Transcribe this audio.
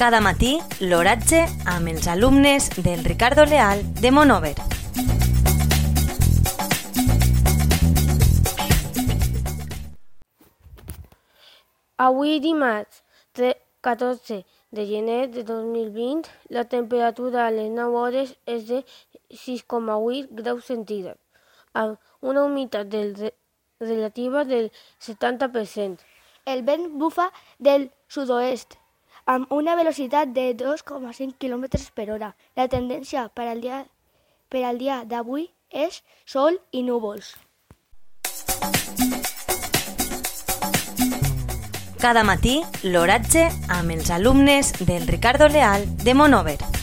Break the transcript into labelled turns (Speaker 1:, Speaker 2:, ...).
Speaker 1: Cada matí, l'oratge amb els alumnes del Ricardo Leal de Monover.
Speaker 2: Avui dimarts 14 de gener de 2020, la temperatura a les 9 hores és de 6,8 graus centígrads, amb una humitat del re relativa del 70%.
Speaker 3: El vent bufa del sud-oest amb una velocitat de 2,5 km per hora. La tendència per al dia, per al dia d'avui és sol i núvols.
Speaker 1: Cada matí, l'oratge amb els alumnes del Ricardo Leal de Monover.